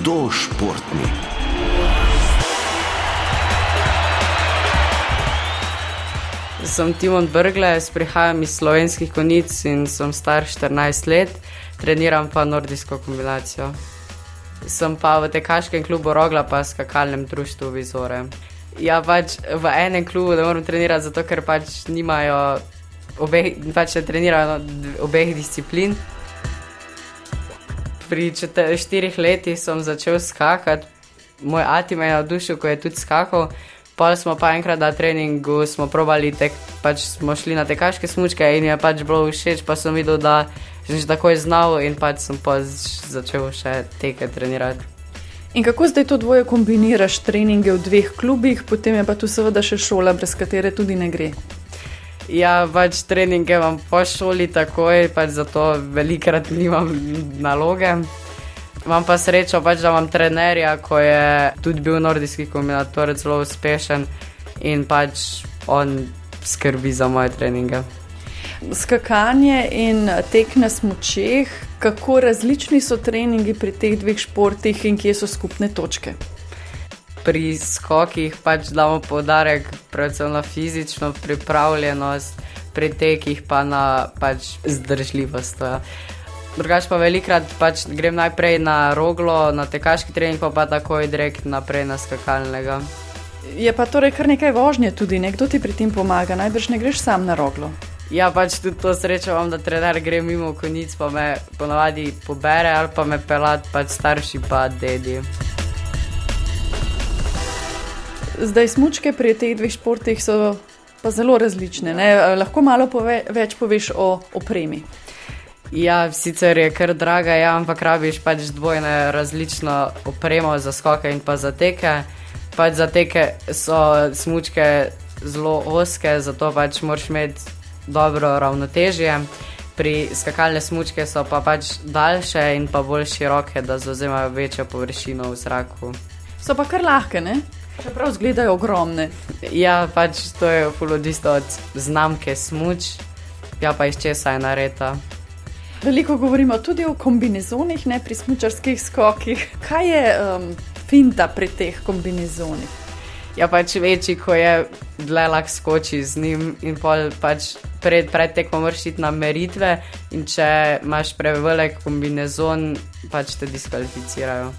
Kdo športni? Sem Timon Brgles, prihajam iz slovenskih konic in sem star 14 let, treniram pa nordijsko kombinacijo. Sem pa v tekaškem klubu Rogla, pa skakalnem društvu Vizore. Ja, pač v enem klubu ne morem trenirati, zato ker pač nimajo, obeh, pač ne trenirajo obeh disciplin. Pri čete, štirih letih sem začel skakati, moj ati me je navdušil, ko je tudi skakal. Pol smo pa enkrat na treningu, smo probali, tek, pač smo šli na tekaške smočke in je pač bilo všeč, pa sem videl, da že takoj znal in pač sem pa začel še teke trenirati. In kako zdaj to dvoje kombiniraš, treninge v dveh klubih, potem je pa tu seveda še šola, brez katere tudi ne gre. Ja, pač treninge imam po šoli takoj, pač zato velikrat nimam naloge. Imam pa srečo, pač, da imam trenerja, ko je tudi bil nordijski kombinator, zelo uspešen in pač on skrbi za moje treninge. Skakanje in tek na smočeh, kako različni so treningi pri teh dveh športih in kje so skupne točke? Pri skokih pač damo podarek predvsem na fizično pripravljenost, pri tekih pa na pač zdržljivost. Ja. Drugač pa velikrat pač grem najprej na roglo, na tekaški trening, pa pa takoj direkt naprej na skakalnega. Je pa torej kar nekaj vožnje tudi, nekdo ti pri tem pomaga, najbrž ne greš sam na roglo. Ja, pač tudi to srečo imam, da trener gre mimo konic, pa me ponavadi pobere ali pa me pelat, pač starši pa dedi. Zdaj smučke pri teh dveh športih so pa zelo različne. Ne? Lahko malo pove, več poveš o opremi. Ja, sicer je kar draga, ja, ampak rabiš pač dvojne različno opremo za skoke in pa za teke. Pač za teke so smočke zelo oske, zato pač moraš imeti dobro ravnotežje. Pri skakalne smočke so pa pač daljše in pa bolj široke, da zauzemajo večjo površino v zraku. So pa kar lahke, ne? Čeprav izgledajo ogromne. Ja, pač to je fulodisto od znamke smoč, ja pa iz česa je nareta. Veliko govorimo tudi o kombinezonih, ne pri smočarskih skokih. Kaj je um, finta pri teh kombinezonih? Ja, pač večji, ko je dlje lahko skoči z njim, in pač pred, pred tekmo moraš iti na meritve, in če imaš prevelik kombinezon, pač te diskvalificirajo.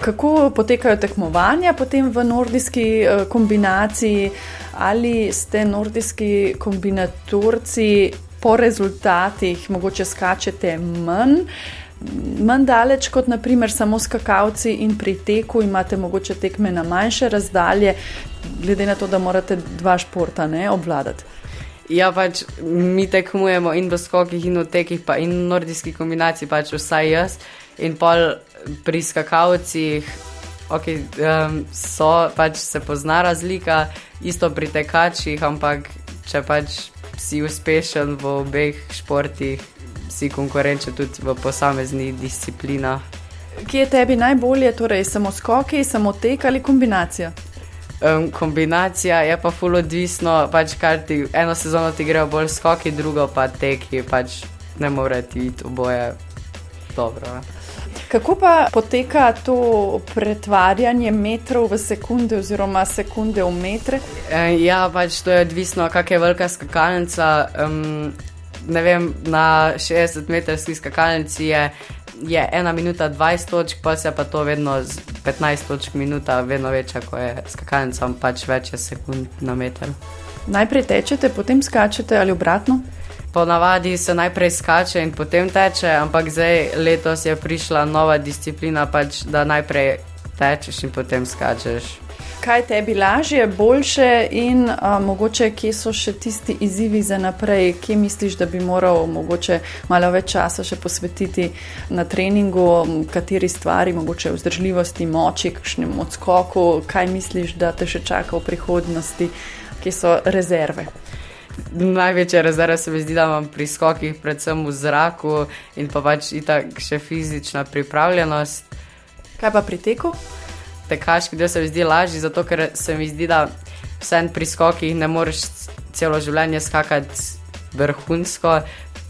Kako potekajo tekmovanja potem v nordijski uh, kombinaciji, ali ste nordijski kombinatorci po rezultatih mogoče skačete manj. Manj daleč kot naprimer samo skakalci in pri teku imate mogoče tekme na manjše razdalje, glede na to, da morate dva športa ne, obvladati. Ja, pač mi tekmujemo in v skokih, in v tekih, pa in v nordijski kombinaciji, pač vsaj jaz. In pol pri skakalcih, okay, um, so, pač se pozna razlika, isto pri tekačih, ampak če pač si uspešen v obeh športih, si konkurenčen tudi v posameznih disciplinah. Kje je tebi najbolje, torej samo skoki, samo tek ali kombinacija? Um, kombinacija je pa fully odvisno, pač kar ti eno sezono ti grejo bolj skoki, drugo pa teki, pač ne morete iti oboje dobro. Kako pa poteka to pretvarjanje metrov v sekunde oziroma sekunde v metre? E, ja, pač to je odvisno, kakšna je velika skakalnica. Um, ne vem, na 60-metrski skakalnici je, je 1 minuta 20 točk, pa se pa to vedno z 15 točk minuta, vedno večja, ko je skakalnica, pač več je sekund na meter. Najprej tečete, potem skačete ali obratno? Ponavadi se najprej skače in potem teče, ampak zdaj letos je prišla nova disciplina, pač, da najprej tečeš in potem skačeš. Kaj tebi lažje, boljše in a, mogoče, kje so še tisti izzivi za naprej, kje misliš, da bi moral mogoče malo več časa še posvetiti na treningu, kateri stvari, mogoče vzdržljivosti, moči, kakšnem odskoku, kaj misliš, da te še čaka v prihodnosti, kje so rezerve. Največja rezerva se mi zdi, da imam pri skokih, predvsem v zraku in pa pač itak še fizična pripravljenost. Kaj pa pri teku? Tekaški del se mi zdi lažji, zato ker se mi zdi, da vsem pri skokih ne moreš celo življenje skakati vrhunsko,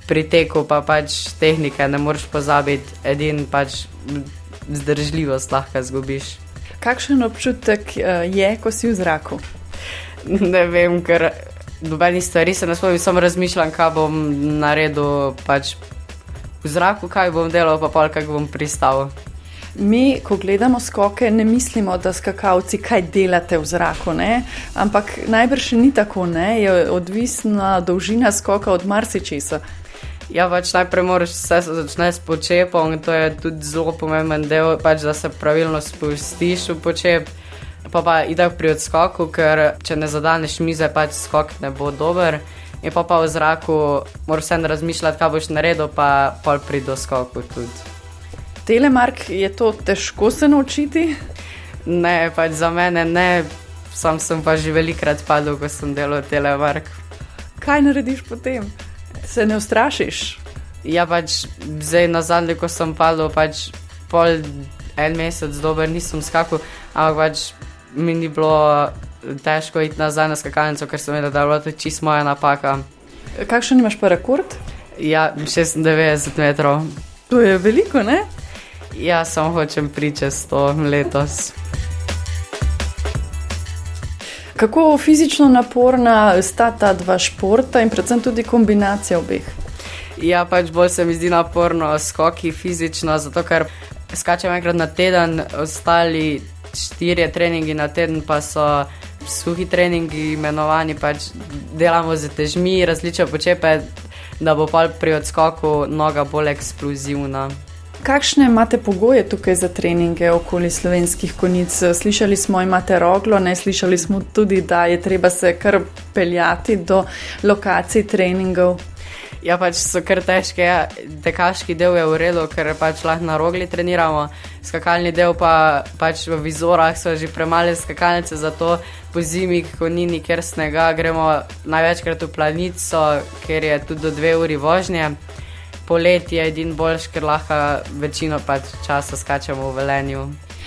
pri teku pa pač tehnike ne moreš pozabiti. Edin pač zdržljivost lahko zgubiš. Kakšen občutek uh, je, ko si v zraku? Ne vem, ker nobenih stvari se ne spomnim, samo razmišljam, kaj bom naredil pač v zraku, kaj bom delal, pa pa kako bom pristal. Mi, ko gledamo skoke, ne mislimo, da skakalci kaj delate v zraku, ne? ampak najbrž ni tako, ne? je odvisna dolžina skoka od marsičesa. Ja, pač najprej moraš vse začeti s počepom, to je tudi zelo pomemben del, pač, da se pravilno spustiš v počep. Pa pa ideš pri odskoku, ker če ne zadaneš mize, pač skok ne bo dober. In pa pa v zraku moraš vse razmišljati, kaj boš naredil, pa pol pri doskoku tudi. Telemark je to težko se naučiti? Ne, pač za mene ne, sam sem pa že velikrat padel, ko sem delal Telemark. Kaj narediš potem? Se ne ustrašiš? Ja, pač zdaj na zadnje, ko sem padel, pač pol en mesec dober nisem skakal, ampak pač mi ni bilo težko iti nazaj na skakalnico, ker sem vedel, da je bilo to čisto moja napaka. Kakšen imaš pa rekord? Ja, 96 metrov. To je veliko, ne? Ja, samo hočem pričati to letos. Kako fizično naporna sta ta dva športa in predvsem tudi kombinacija obeh? Ja, pač bolj se mi zdi naporno skoki fizično, zato ker skačem enkrat na teden, ostali štirje treningi na teden pa so suhi treningi, imenovani pač delamo z težmi, različne počepe, da bo pa pri odskoku noga bolj eksplozivna. Kakšne imate pogoje tukaj za treninge okoli slovenskih konic? Slišali smo, imate roglo, ne slišali smo tudi, da je treba se kar peljati do lokacij treningov. Ja, pač so kar težke, ja. tekaški del je v redu, ker pač lahko na rogli treniramo, skakalni del pa pač v vizorah so že premale skakalnice, zato po zimi, ko ni nikjer snega, gremo največkrat v planico, ker je tudi do dve uri vožnje poletje je edin boljš, ker lahko večino pač časa skačemo v velenju.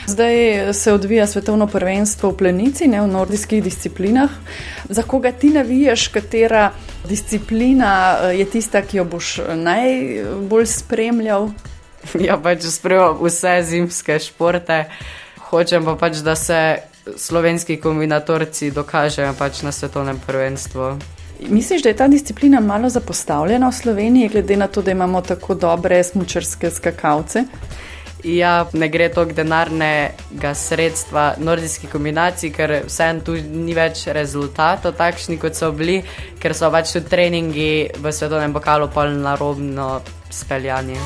Zdaj se odvija svetovno prvenstvo v plenici, ne v nordijskih disciplinah. Za koga ti navijaš, katera disciplina eh, je tista, ki jo boš najbolj spremljal? Ja, pač spremljam vse zimske športe, hočem pa pač, da se slovenski kombinatorci dokažejo pač na svetovnem prvenstvu. Misliš, da je ta disciplina malo zapostavljena v Sloveniji, glede na to, da imamo tako dobre smočarske skakalce? Ja, ne gre toliko denarnega sredstva nordijski kombinaciji, ker vseeno tu ni več rezultatov takšni, kot so bili, ker so pač tudi treningi v svetovnem pokalu pol narobno speljani.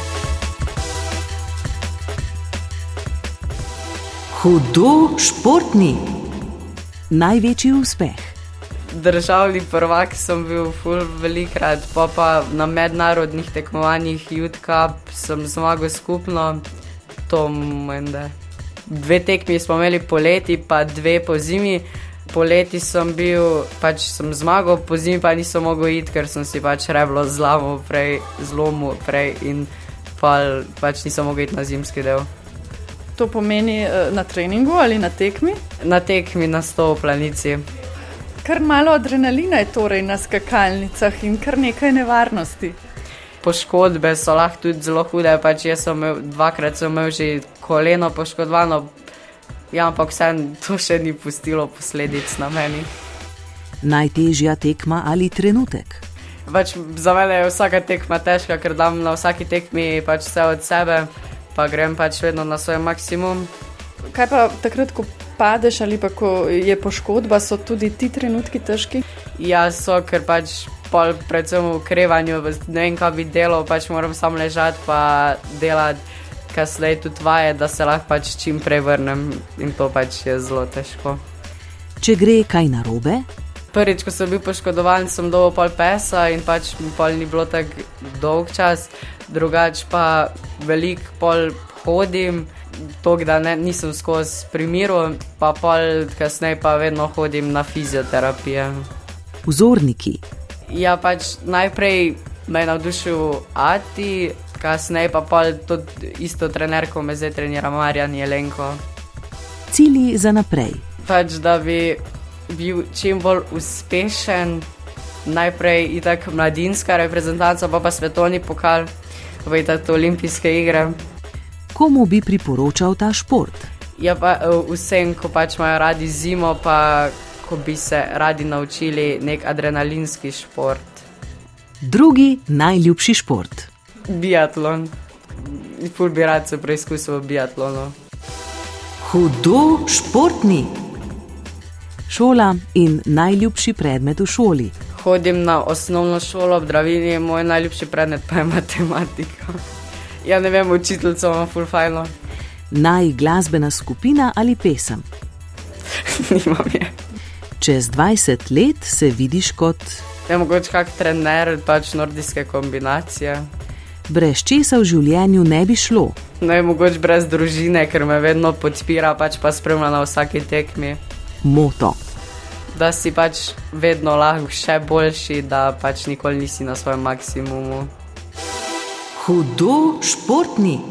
Hudo športni. Največji uspeh državni prvak sem bil ful velikrat, pa pa na mednarodnih tekmovanjih Jutcup sem zmagal skupno, to mende. Dve tekmi smo imeli poleti, pa dve po zimi. Poleti sem bil, pač sem zmagal, po zimi pa nisem mogel iti, ker sem si pač reblo zlomil prej, zlomil prej in pa, pač nisem mogel iti na zimski del. To pomeni uh, na treningu ali na tekmi? Na tekmi na sto v planici. Kar malo adrenalina je torej na skakalnicah in kar nekaj nevarnosti. Poškodbe so lahko tudi zelo hude, pač jaz sem imel dvakrat sem imel že koleno poškodovano, ja, ampak vse to še ni pustilo posledic na meni. Najtežja tekma ali trenutek? Pač za mene je vsaka tekma težka, ker dam na vsaki tekmi pač vse od sebe, pa grem pač vedno na svoj maksimum. Kaj pa takrat, ko padeš ali pa ko je poškodba, so tudi ti trenutki težki? Ja, so, ker pač pol, predvsem v ukrevanju, ne vem, kaj bi delal, pač moram samo ležati pa delati, kasneje tudi vaje, da se lahko pač čim prej vrnem in to pač je zelo težko. Če gre kaj narobe? Prvič, ko sem bil poškodovan, sem dobil pol pesa in pač pol ni bilo tako dolg čas, drugač pa velik pol hodim to, da ne, nisem skozi primiru, pa pol kasneje pa vedno hodim na fizioterapijo. Vzorniki. Ja, pač najprej me je navdušil Ati, kasneje pa pol tudi isto trenerko me zdaj trenira Marjan Jelenko. Cili za naprej. Pač da bi bil čim bolj uspešen, najprej itak mladinska reprezentanca, pa pa svetovni pokal, pa itak olimpijske igre. Komu bi priporočal ta šport? Ja, pa eh, vsem, ko pač imajo radi zimo, pa ko bi se radi naučili nek adrenalinski šport. Drugi najljubši šport. Biatlon. Ful bi rad se preizkusil v biatlonu. Hudo športni. Šola in najljubši predmet v šoli. Hodim na osnovno šolo v Dravini, moj najljubši predmet pa je matematika. Ja, ne vem, učiteljico imam ful fajno. Naj glasbena skupina ali pesem. Nimam je. Čez 20 let se vidiš kot Je mogoče kak trener, pač nordijske kombinacije. brez česa v življenju ne bi šlo. Ne, mogoče brez družine, ker me vedno podpira, pač pa spremlja na vsaki tekmi. Moto. Da si pač vedno lahko še boljši, da pač nikoli nisi na svojem maksimumu. Hudo športni.